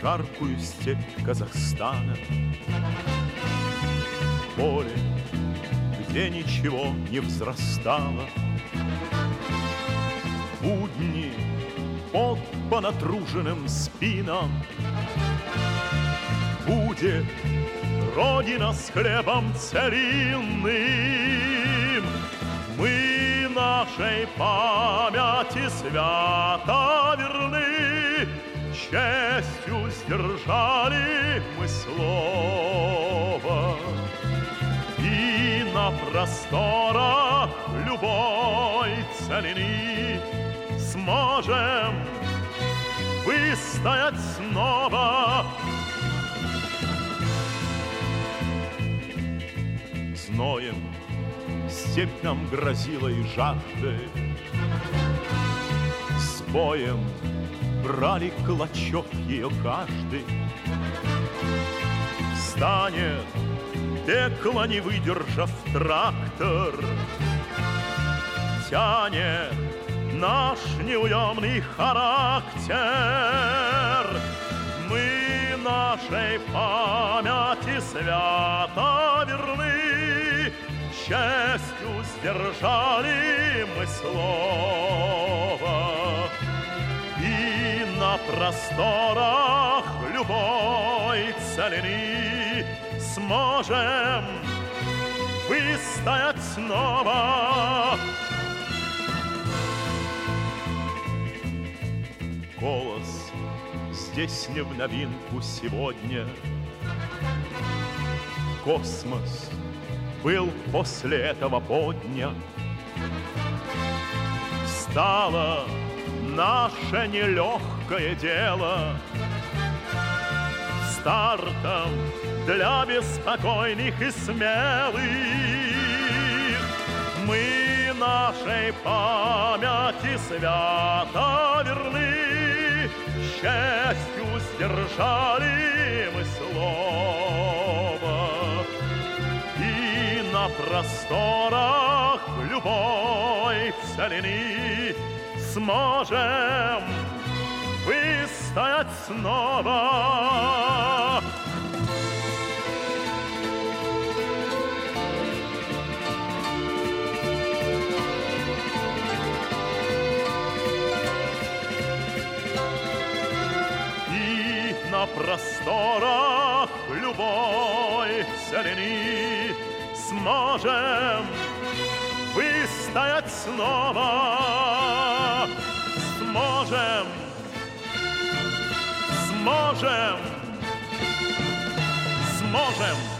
жаркую степь Казахстана. Поле, где ничего не взрастало, Будни под по натруженным спинам Будет Родина с хлебом целинным Мы нашей памяти свято Честью сдержали мы слово. И на просторах любой целины Сможем выстоять снова. Зноем степь нам грозила и жаждой С боем брали клочок ее каждый. Станет пекло, не выдержав трактор Тянет наш неуемный характер. Мы нашей памяти свято верны Честью сдержали мы слово на просторах любой целины Сможем выстоять снова. Голос здесь не в новинку сегодня. Космос был после этого поднят Стало наше нелегкое дело. Стартом для беспокойных и смелых. Мы нашей памяти свято верны. Счастью сдержали мы слово. И на просторах любой целины Сможем выстоять снова. И на просторах любой целины Сможем выстоять снова Сможем Сможем Сможем